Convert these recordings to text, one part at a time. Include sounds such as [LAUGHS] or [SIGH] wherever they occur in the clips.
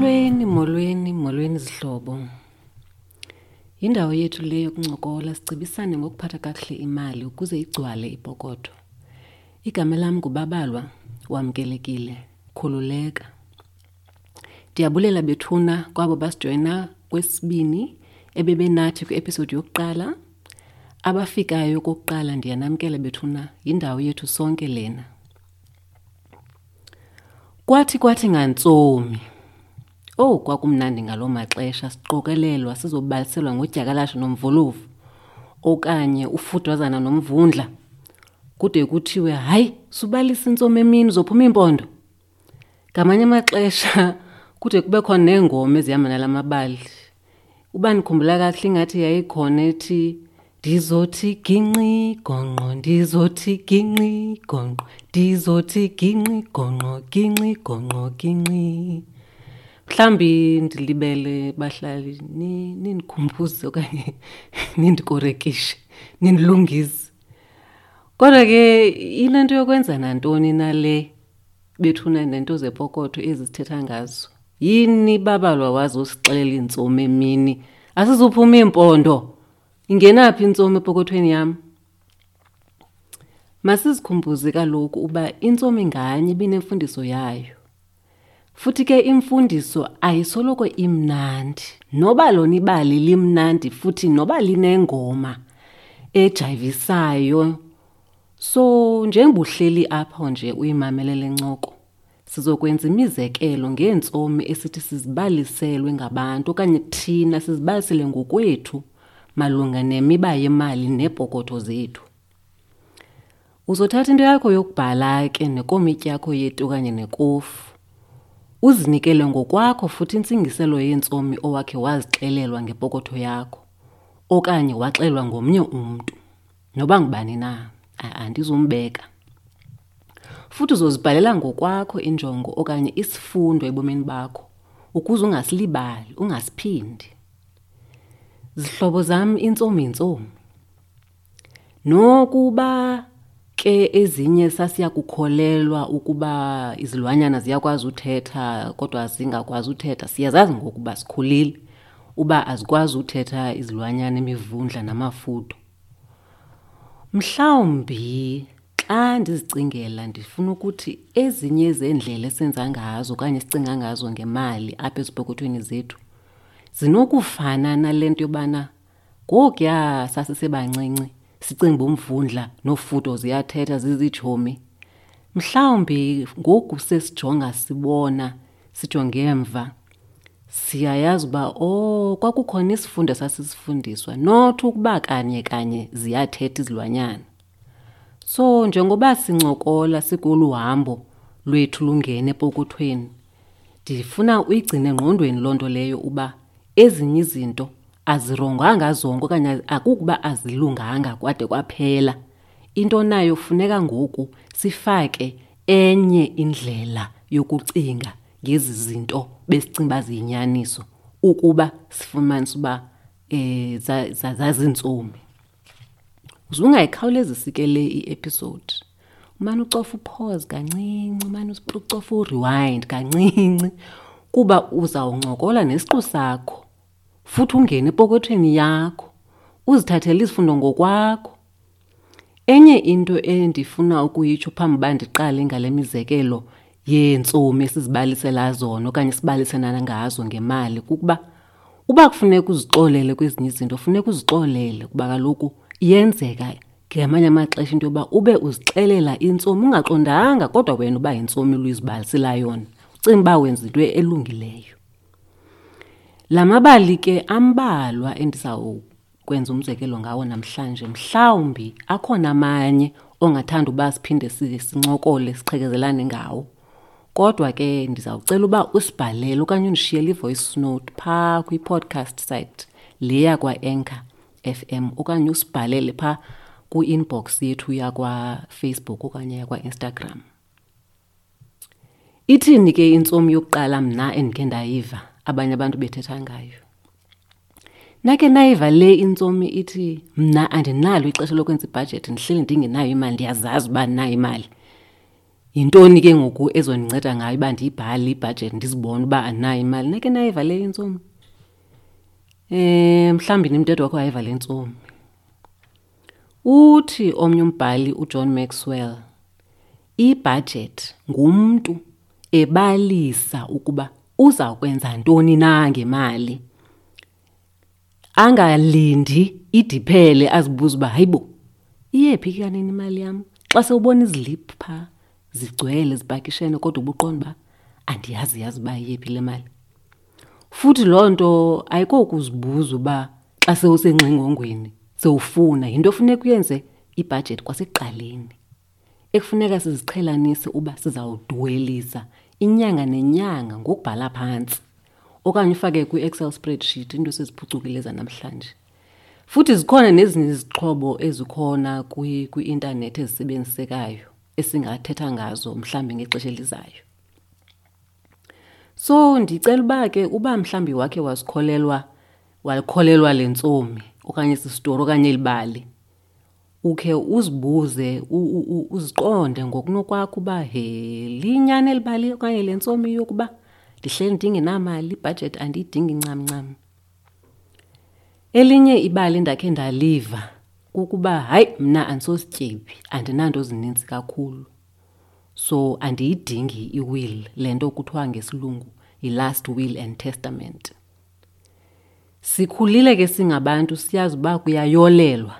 Molweni, molweni, molweni zihlobo. Yindawo yethu le yokuncokola sicebisane ngokuphatha kakuhle imali ukuze igcwale ipokotho. Igama lam ngubabalwa, wamkelekile, khululeka. Ndiyabulela bethuna kwabo basijoyina kwesibini ebebenathi kwi-episode yokuqala. Abafikayo okokuqala ndiyanamkela bethuna yindawo yethu sonke lena. Kwathi kwathi ngantsomi Oh kwakumnandi ngaloo maxesha siqokelelwa sizobaliselwa ngodyakalashe nomvuluvu okanye ufudwazana nomvundla kude kuthiwe hayi subalisa intsomi emini uzophuma iimpondo. Ngamanye amaxesha kude kube khona neengoma ezihamba nala. Uba ndikhumbula kakuhle ingathi yayikhona ethi ndizothi ginqi gonqo ndizothi ginqi gonqo ndizothi ginqi gonqo ginqi gonqo ginqi mhlawumbi ndilibele bahlali nindikhumbuze okanye [LAUGHS] nindikorekishe nindilungise. Kodwa ke inento yokwenza nantoni nale bethuna nento zepokotho ezi sithetha ngazo? Yini babalwa wazi usixelela iintsomi emini? Asizuphuma iimpondo. Ingenaphi intsomi epokothweni yam? Masizikhumbuze kaloku uba intsomi nganye ibinemfundiso yayo. Futhi ke imfundiso ayisoloko imnandi. Noba lona ibali limnandi futhi noba linengoma ejayivisayo. So njengoba uhleli apho nje uyimamelele ncoko sizokwenza imizekelo ngeentsomi esithi sizibaliselwe ngabantu okanye thina sizibalisele ngokwethu malunga nemiba yemali neepokotho zethu. Uzothatha into yakho yokubhala ke nekomityi yakho yeti okanye nekofu. Uzinikele ngokwakho futhi intsingiselo yeentsomi owakhe wazixelelwa ngepokotho yakho okanye waxelwa ngomnye umntu. Noba ngubani na andizumbeka. Futhi uzozibhalela ngokwakho injongo okanye isifundo ebomini bakho ukuze ungasilibali ungasiphindi zihlobo zam intsomi yintsomi. Nokuba ke ezinye sasiya kukholelwa ukuba izilwanyana ziyakwazi uthetha kodwa zingakwazi uthetha. Siyazazi ngokuba sikhulile uba azikwazi uthetha izilwanyana imivundla namafutho mhlawumbi xa ndizicingela ndifuna ukuthi ezinye zeendlela esenza ngazo okanye esicinga ngazo ngemali apha ezipokothweni zethu zinokufana nale nto yobana ngokuya sasisebancinci sicinga umvundla nofudo ziyathetha zizitshomi mhlawumbi ngoku sesijonga sibona sijonge emva. Siyayazi uba oh kwakukhona isifundo sasisifundiswa not ukuba kanye kanye ziyathetha izilwanyana. So njengoba sincokola sikolu hambo lwethu lungene epokothweni ndifuna uyigcine engqondweni loo nto leyo uba ezinye izinto azirongwanga zonke okanye akukuba azilunganga kwade kwaphela. Into nayo funeka ngoku sifake enye indlela yokucinga ngezi zinto besicinga uba ziyinyaniso ukuba sifumanise uba um zazintsomi. Uzungayikhawulezisi ke le i-episode. Umane ucofa upause kancinci umane ucofa urewind kancinci kuba uzawuncokola nesiqu sakho. Futhi ungene epokothweni yakho uzithathele izifundo ngokwakho. Enye into endifuna ukuyitsho phambi uba ndiqale ngale mizekelo yeentsomi esizibalisela zona okanye sibaliselana ngazo ngemali kukuba uba kufuneka uzixolele kwezinye izinto funeka uzixolele kuba kaloku iyenzeka ngamanye amaxesha into yoba ube uzixelela intsomi ungaqondanga kodwa wena uba yintsomi luyizibalisela yona. Ucinga uba wenza into elungileyo. La mabali ke ambalwa endizawukwenza umzekelo ngawo namhlanje mhlawumbi akhona amanye ongathanda uba siphinde sincokole siqhekezelane ngawo kodwa ke ndizawucela uba usibhalele okanye undishiyele i-voice note phaa kwi-podcast site le yakwa-anchor FM okanye usibhalele phaa kwi-inbox yethu yakwaFacebook okanye yakwa-Instagram. Ithini ke intsomi yokuqala mna endikhe ndayiva abanye abantu bethetha ngayo? nake nayiva le intsomi ithi mna andinalo ixesha lokwenza ibhajethi ndihleli ndingenayo imali ndiyazazi uba ndinayo imali. yintoni ke ngoku ezondinceda ngayo uba ndiyibhale ibhajethi ndizibone uba andinayo imali nake nayiva le intsomi um mhlawumbi nimthetho wakho wayiva le ntsomi uthi omnye umbhali uJohn Maxwell ibhajethi ngumntu ebalisa ukuba uza kwenza ntoni na ngemali? Angalindi idiphele azibuza uba hayibo iyephi kanini imali yam? Xa sewubona iziliphu phaa zigcwele zipakishene kodwa ubuqonda uba andiyazi yazi uba iyephi le mali. Futhi loo nto ayikokuzibuza uba xa sewusengxingongweni sewufuna yinto efuneka uyenze ibhajethi kwasekuqaleni. Ekufuneka siziqhelanise uba sizawuduwelisa inyanga nenyanga ngokubhala phantsi okanye ufake kwi-excel spreadsheet into eseziphucukile zanamhlanje. Futhi zikhona nezinye izixhobo ezikhona kwi-intanethi ezisebenzisekayo esingathetha ngazo mhlawumbi ngexesha elizayo. So ndicela uba ke uba mhlawumbi wakhe wasikholelwa walikholelwa le ntsomi okanye sisitori okanye elibali ukhe uzibuze uziqonde ngokunokwakho uba he linyani elibali okanye le ntsomi yokuba ndihleli ndingenamali ibhajethi andiyidingi ncam ncam. Elinye ibali endakhe ndaliva kukuba hayi mna andisosityebi andinanto zininzi kakhulu. So andiyidingi iwill le nto kuthiwa ngesilungu yi-last will and testament. Sikhulile ke singabantu siyazi uba kuyayolelwa.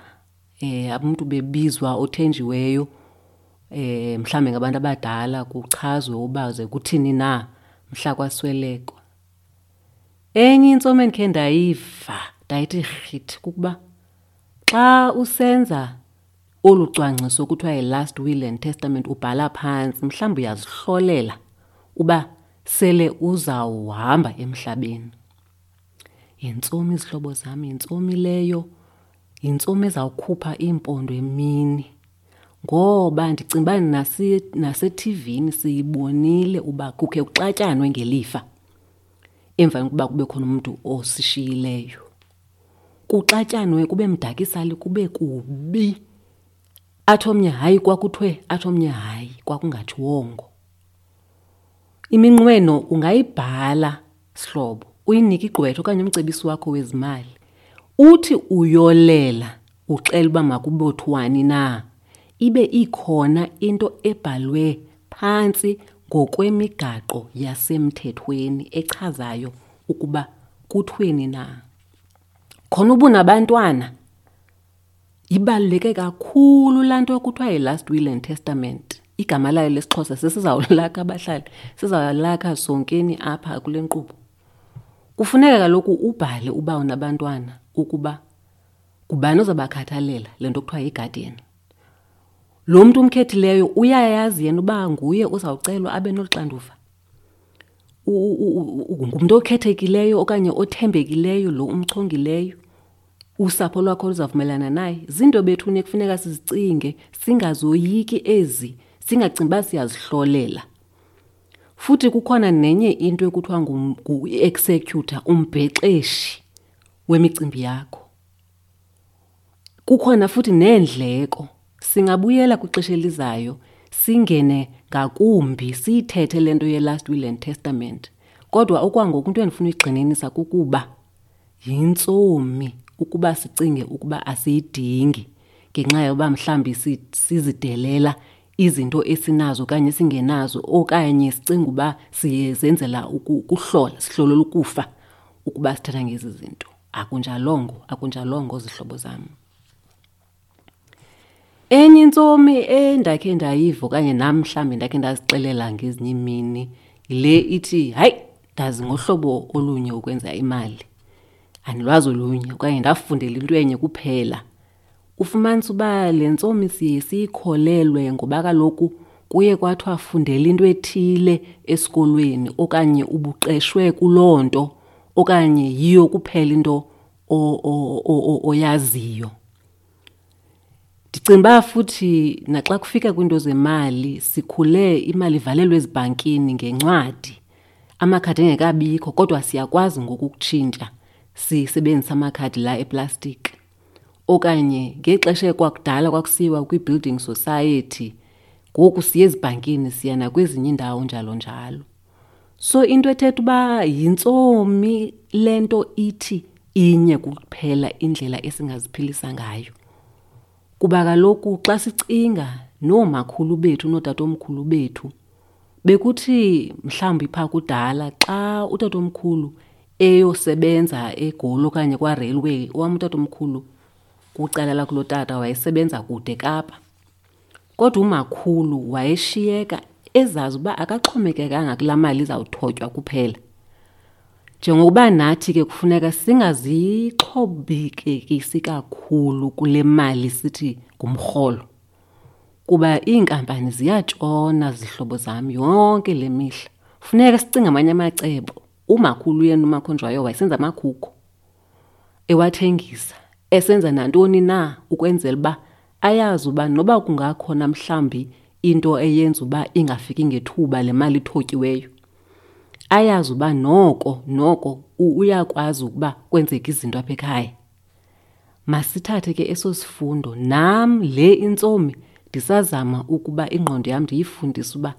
Eh abantu bebizwa othenjiweyo eh mhlambe ngabantu abadala kuchazwe uba ze kuthini na mhla kwaswelekwa. Enye intsomo endikhe ndayiva ndayithi rhithi kukuba xa usenza olu cwangciso kuthiwa yi-last will and testament ubhala phantsi mhlawumbi uyazihlolela uba sele uzawuhamba emhlabeni. Yintsomi izihlobo zam yintsomi leyo yintsomi ezawukhupha iimpondo emini. Ngoba ndicinga uba nasethivini siyibonile uba kukhe kuxatyanwe ngelifa emveni kokuba kube khona umntu osishiyileyo. Kuxatyanwe kube mdakisali kube kubi. Athi omnye hayi kwakuthiwe athi omnye hayi kwakungathiwongo iminqweno ungayibhala sihlobo. Uyinike igqwetha okanye umcebisi wakho wezimali. Uthi uyolela uxela uba makubothiwani na? Ibe ikhona into ebhalwe phantsi ngokwemigaqo yasemthethweni echazayo ukuba kuthweni na. Khona ubunabantwana ibaluleke kakhulu laa nto kuthiwa yi-last will and testament. Igama layo lesixhosa sesizawulaka abahlali sizawulakha sonkeni apha kule nkqubo. Kufuneka kaloku ubhale uba unabantwana ukuba ngubani ozabakhathalela le nto kuthiwa yi-guardian. Lo mntu umkhethileyo uyayazi yena uba nguye uzawucelwa abe nolu xanduva ngumntu okhethekileyo okanye othembekileyo lo umchongileyo. Usapho lwakho luzavumelana naye. Ziinto bethuni ekufuneka sizicinge singazoyiki ezi singacingi uba siyazihlolela. Futhi kukhona nenye into ekuthiwa ngu-executor umbhexeshi wemicimbi yakho. Kukhona futhi neendleko singabuyela kwixesha elizayo singene ngakumbi siyithethe le nto ye-last will and testament. Kodwa okwangoku into endifuna uyigxininisa kukuba yintsomi ukuba sicinge ukuba asiyidingi ngenxa yoba mhlawumbi sizidelela izinto esinazo okanye esingenazo okanye sicinga uba siyezenzela ukuhlola sihlolela ukufa ukuba sithetha ngezi zinto. Akunjalongo akunjalongo zihlobo zam enye intsomi endakhe ndayiva okanye nam mhlawumbi ndakhe ndazixelela ngezinye imini yile ithi hayi ndazi ngohlobo olunye ukwenza imali. Andilwazi olunye okanye ndafundela into enye kuphela. Ufumanisa uba le ntsomi siye siyikholelwe ngoba kaloku kuye kwathiwa fundela into ethile esikolweni okanye ubuqeshwe kuloo nto. Okanye yiyo kuphela into oyaziyo. Ndicinga uba futhi naxa kufika kwiinto zemali sikhule imali ivalelwe ezibhankini ngencwadi. Amakhadi engekabikho kodwa siyakwazi ngoku ukutshintsha sisebenzisa amakhadi la eplastiki okanye ngexesha kwakudala kwakusiwa kwi-building society ngoku siye ezibhankini siya nakwezinye iindawo njalo njalo so into ethetha uba yintsomi le nto ithi inye kuphela indlela esingaziphilisa ngayo. Kuba kaloku xa sicinga noomakhulu bethu nootatomkhulu bethu bekuthi mhlawumbi phaa kudala xa utatomkhulu eyosebenza egoli okanye kwa-railway owam utatomkhulu kucala lakulotata wayesebenza kude kapa. Kodwa umakhulu wayeshiyeka ezazi uba akaxhomekekanga kulaa mali izawuthotywa kuphela. Njengokuba nathi ke kufuneka singazixhobekekisi kakhulu kule mali sithi ngumrholo kuba iinkampani ziyatshona zihlobo zam yonke le mihla. Funeka sicinge amanye amacebo. Umakhulu yena umakhonjwayo wayesenza amakhukho ewathengisa esenza nantoni na ukwenzela uba ayazi uba noba kungakhona mhlawumbi into eyenza uba ingafiki ngethuba le mali ithotyiweyo ayazi uba noko noko uyakwazi ukuba kwenzeke izinto apha ekhaya. Masithathe ke eso sifundo nam le intsomi ndisazama ukuba ingqondo yam ndiyifundise uba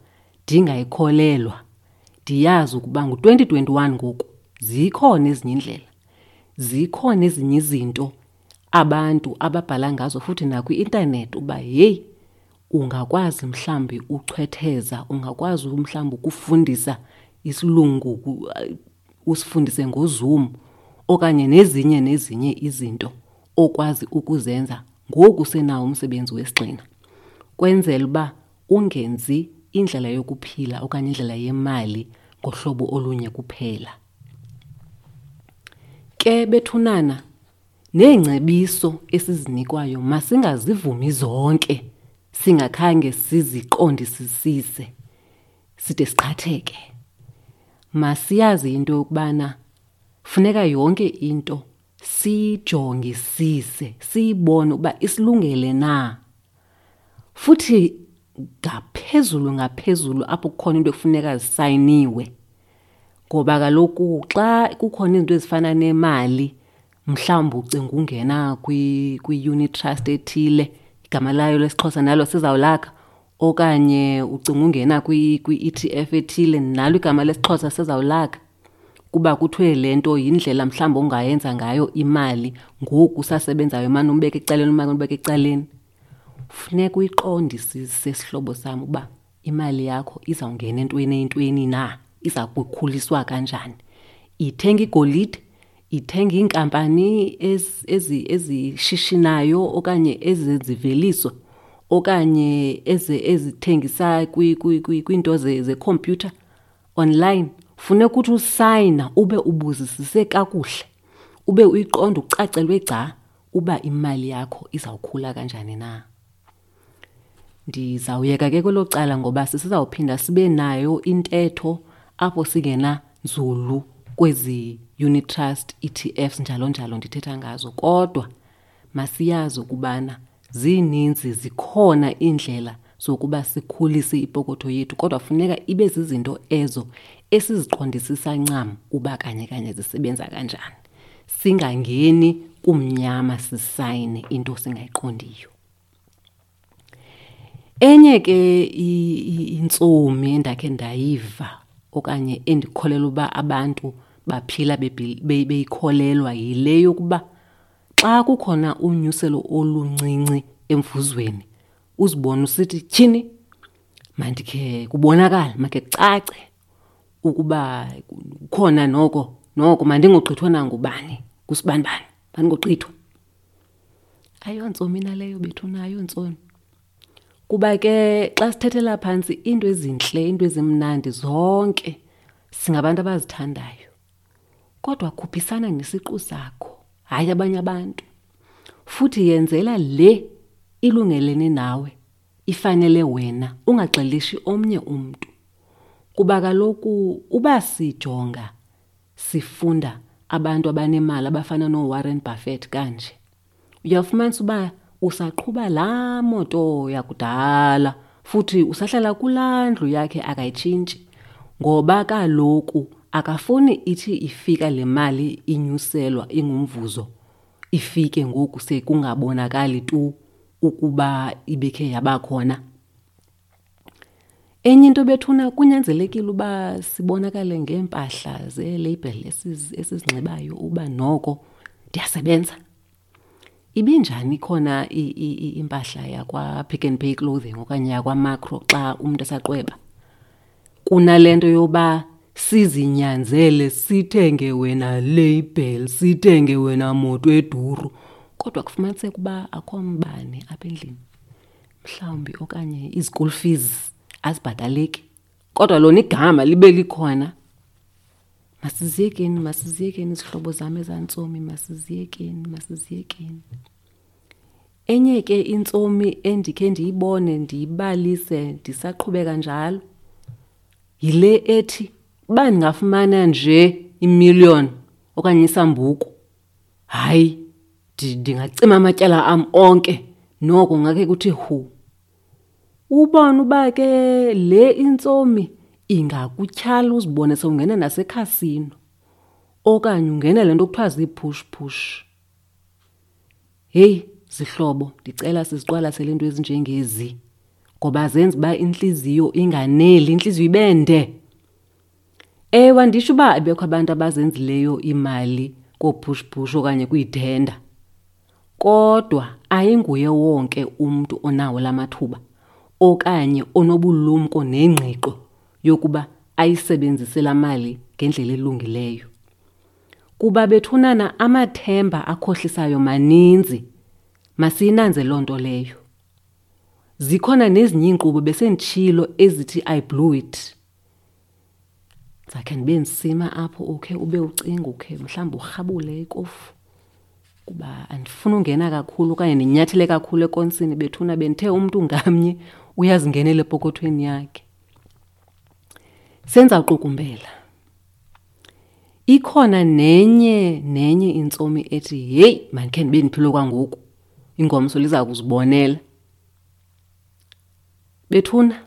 ndingayikholelwa. Ndiyazi ukuba ngu-2021 ngoku zikhona ezinye iindlela zikhona ezinye izinto abantu ababhala ngazo futhi nakwi-intanethi uba heyi ungakwazi mhlawumbi uchwetheza ungakwazi mhlawumbi ukufundisa isilungu usifundise ngoZoom okanye nezinye nezinye izinto okwazi ukuzenza ngoku senawo umsebenzi wesigxina. Kwenzela uba ungenzi indlela yokuphila okanye indlela yemali ngohlobo olunye kuphela. Ke bethunana neengcebiso esizinikwayo masingazivumi zonke. Singakhange siziqondisisise side siqhatheke. Masiyazi into yokubana funeka yonke into siyijongisise siyibone ukuba isilungele na. Futhi ngaphezulu ngaphezulu apho kukhona into ekufuneka zisayiniwe. Ngoba kaloku xa kukhona izinto ezifana nemali mhlawumbi ucinga ungena kwi-unit trust ethile igama layo lesixhosa nalo sizawulakha okanye ucinga ungena kwi-E_T_F ethile nalo igama lesixhosa sizawulakha. Kuba kuthiwe le nto yindlela mhlawumbi ongayenza ngayo imali ngoku usasebenzayo mane umbeka ecaleni umane umbeka ecaleni. Funeka uyiqondisise sihlobo sam uba imali yakho izawungena entweni eyintweni na? Iza kukhuliswa kanjani? Ithenga igolide ithenga iinkampani ezishishinayo okanye ezeziveliso okanye ezithengisa kwiinto zekhompyutha online. Funeka ukuthi usayina ube ubuzisise kakuhle ube uyiqonda ucacelwe gca uba imali yakho izawukhula kanjani na. Ndizawuyeka ke kwelo cala ngoba sisizawuphinda sibe nayo intetho apho singena nzulu kwezi unit trust E_T_Fs njalo njalo ndithetha ngazo. Kodwa masiyazi ukubana zininzi zikhona iindlela zokuba sikhulise ipokotho yethu kodwa funeka ibe zizinto ezo esiziqondisisa ncam uba kanye kanye zisebenza kanjani. Singangeni kumnyama sisayine into singayiqondiyo. Enye ke intsomi endakhe ndayiva okanye endikholelwa uba abantu baphila beyikholelwa yile yokuba xa kukhona unyuselo oluncinci emvuzweni uzibone usithi tyhini mandikhe kubonakale makhe kucace ukuba khona noko noko mandingogqithwa nangubani kusibanibani mandingogqithwa ayontsomi naleyo bethu nayo ntsomi. Kuba ke xa sithethela phantsi iinto ezintle iinto ezimnandi zonke singabantu abazithandayo. Kodwa khuphisana nesiqu sakho hayi abanye abantu. Futhi yenzela le ilungelene nawe ifanele wena ungaxelishi omnye umntu. Kuba kaloku uba sijonga sifunda abantu abanemali abafana nooWarren Buffett kanje uyawufumanisa uba usaqhuba laa moto yakudala futhi usahlala kulaa ndlu yakhe akayitshintshi ngoba kaloku akafuni ithi ifika le mali inyuselwa ingumvuzo ifike ngoku sekungabonakali tu ukuba ibikhe yabakhona enye into bethuna kunyanzelekile uba sibonakale ngeempahla zeeleyibheli esizinxibayo uba noko ndiyasebenza. Ibinjani khona impahla yakwa-pick and pay clothing okanye yakwamakro xa umntu esaqweba? Kunale nto yoba sizinyanzele sithenge wena label sithenge wena moto eduru. Kodwa kufumaniseka uba akho mbane apha endlini. Mhlawumbi okanye izikul fees azibhataleki. Kodwa lona igama libe likhona masiziyekeni masiziyekeni izihlobo zam ezantsomi masiziyekeni masiziyekeni enye ke intsomi endikhe ndiyibone ndiyibalise ndisaqhubeka njalo yile ethi uba ndingafumana nje imiliyoni okanye isambuku hayi ndingacima amatyala am onke noko ngake kuthi hu. Ubone uba ke le intsomi ingakutyhala uzibone sewungena nasekhasino okanye ungena le nto kuthiwa zii-push push heyi zihlobo ndicela siziqwalasele into ezinjengezi ngoba zenza uba intliziyo inganeli intliziyo ibende ewe nditsho uba abekho abantu abazenzileyo imali koopushpush okanye kwiitenda kodwa ayinguye wonke umntu onawo la mathuba okanye onobulumko nengqiqo. Yokuba ayisebenzise laa mali ngendlela elungileyo. Kuba bethunana amathemba akhohlisayo maninzi masiyinanze loo nto leyo. Zikhona nezinye iinkqubo besenditshilo ezithi i blew it. Zakhe ndibe ndisima apho ukhe ube ucinga ukhe mhlawumbi urhabule ikofu. Kuba andifuna ungena kakhulu okanye ndinyathele kakhulu ekonsini bethuna bendithe umntu ngamnye uyazingenela epokothweni yakhe senza uqukumbela ikhona nenye nenye intsomi ethi heyi mandikhe ndibe ndiphile kwangoku? Ingomso liza kuzibonela. Bethuna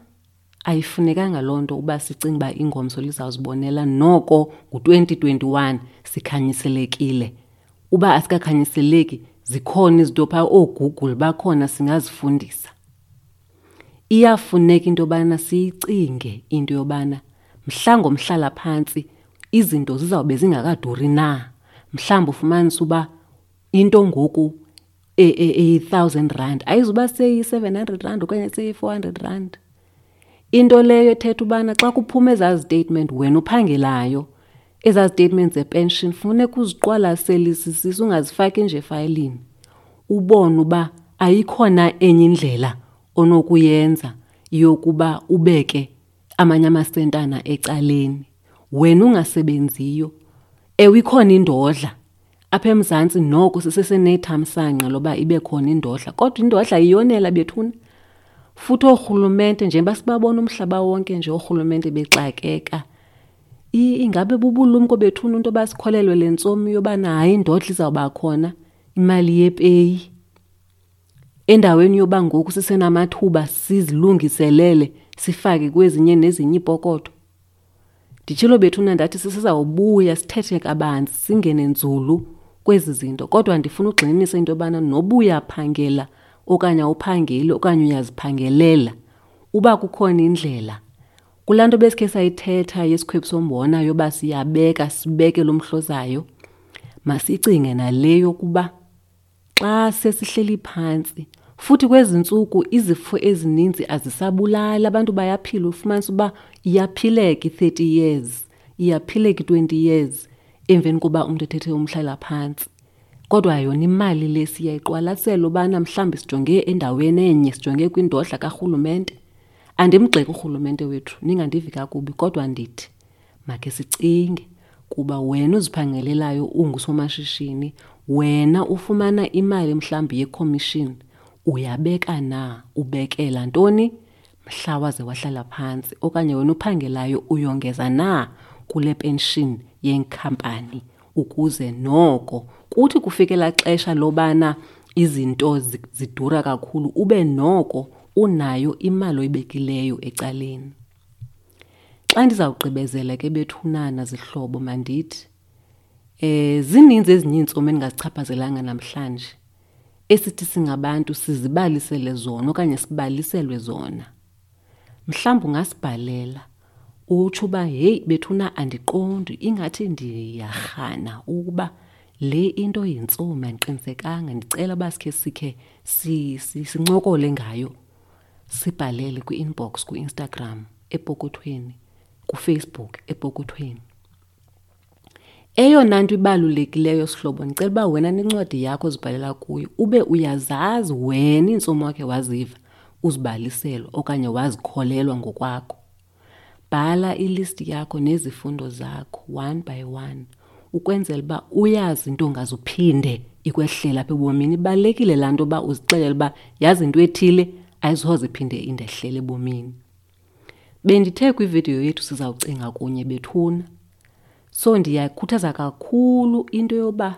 ayifunekanga loo nto uba sicinga uba ingomso lizawuzibonela noko ngu-2021 sikhanyiselekile. Uba asikakhanyiseleki zikhona izinto phaa oogoogle bakhona singazifundisa. Iyafuneka into yobana siyicinge into yobana mhla ngomhlala phantsi izinto zizawube zingakaduri na? Mhlawumbi ufumanise uba into ngoku eyi-thousand rand ayizuba seyi-seven hundred rand okanye seyi-four hundred rand. Into leyo ethetha ubana xa kuphuma ezaa zitatement wena uphangelayo ezaa zitatement zepension funeka uziqwalaselisisise ungazifaki nje efayilini ubone uba ayikhona enye indlela onokuyenza yokuba ubeke amanye amasentana ecaleni. Wena ungasebenziyo. Ewe ikhona indodla. Apha emzantsi noko sisesenethamsanqa loba ibe khona indodla kodwa indodla iyonela bethuna. Futhi oorhulumente njengoba sibabona umhlaba wonke nje oorhulumente bexakeka. Ingabe bubulumko bethuna into yoba sikholelwe le ntsomi yobana hayi indodla izawuba khona? Imali yepeyi. Endaweni yoba ngoku sisenamathuba sizilungiselele sifake kwezinye nezinye ipokoto. Nditshilo bethuna ndathi sisizawubuya sithethe kabanzi singene nzulu kwezi zinto. Kodwa ndifuna ugxinisa into yobana noba uyaphangela okanye awuphangeli okanye uyaziphangelela uba kukhona indlela. Kulaa nto besikhe sayithetha yesikhwebu sombona yoba siyabeka sibeke lo mhlozayo masicinge nale yokuba xa sesihleli phantsi futhi kwezi ntsuku izifo ezininzi azisabulali. Abantu bayaphila ufumanisa uba iyaphileka i-thirty years iyaphileka i-twenty years emveni koba umntu ethethe umhlala phantsi kodwa yona imali le siyayiqwalasela ubana mhlawumbi sijonge endaweni enye sijonge kwindodla karhulumente. Andimgxeki urhulumente wethu ningandivi kakubi kodwa ndithi makhe sicinge kuba wena uziphangelelayo ungusomashishini wena ufumana imali mhlawumbi yekhomishini uyabeka na ubekela ntoni? Mhla waze wahlala phantsi okanye wena uphangelayo uyongeza na kule pension yenkampani? Ukuze noko kuthi kufikela xesha lobana izinto zidura kakhulu ube noko unayo imali oyibekileyo ecaleni. Xa ndizawugqibezela ke bethunana zihlobo mandithi eh zininzi ezinye iintsomi endingazichaphazelanga namhlanje. Esithi singabantu sizibalisele zona okanye sibaliselwe zona. Mhlawumbi ungasibhalela utsho uba heyi bethuna andiqondi. Ingathi ndiyarhana ukuba le into yintsomi andiqinisekanga ndicela uba sikhe sikhe sincokole ngayo. Sibhalele kwi-inbox kwi-instagram epokothweni kufacebook epokothweni. Eyona nto ibalulekileyo sihlobo ndicela uba wena nencwadi yakho ozibhalela kuyo ube uyazazi wena iintsomi wakhe waziva uzibaliselwa okanye wazikholelwa ngokwakho. Bhala ilisti yakho nezifundo zakho one by one ukwenzela uba uyazi into ongazuphinde ikwehlela apha ebomini. Ibalulekile laa nto uba uzixelele uba yazi into ethile ayisoze iphinde indehlele ebomini. Bendithe kwividiyo yethu sizawucinga kunye bethuna so ndiyakhuthaza kakhulu into yoba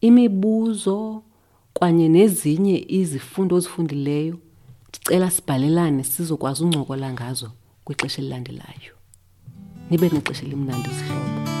imibuzo kwanye nezinye izifundo ozifundileyo ndicela sibhalelane sizokwazi uncokola ngazo kwixesha elilandelayo. Nibe nexesha elimnandi sihlobo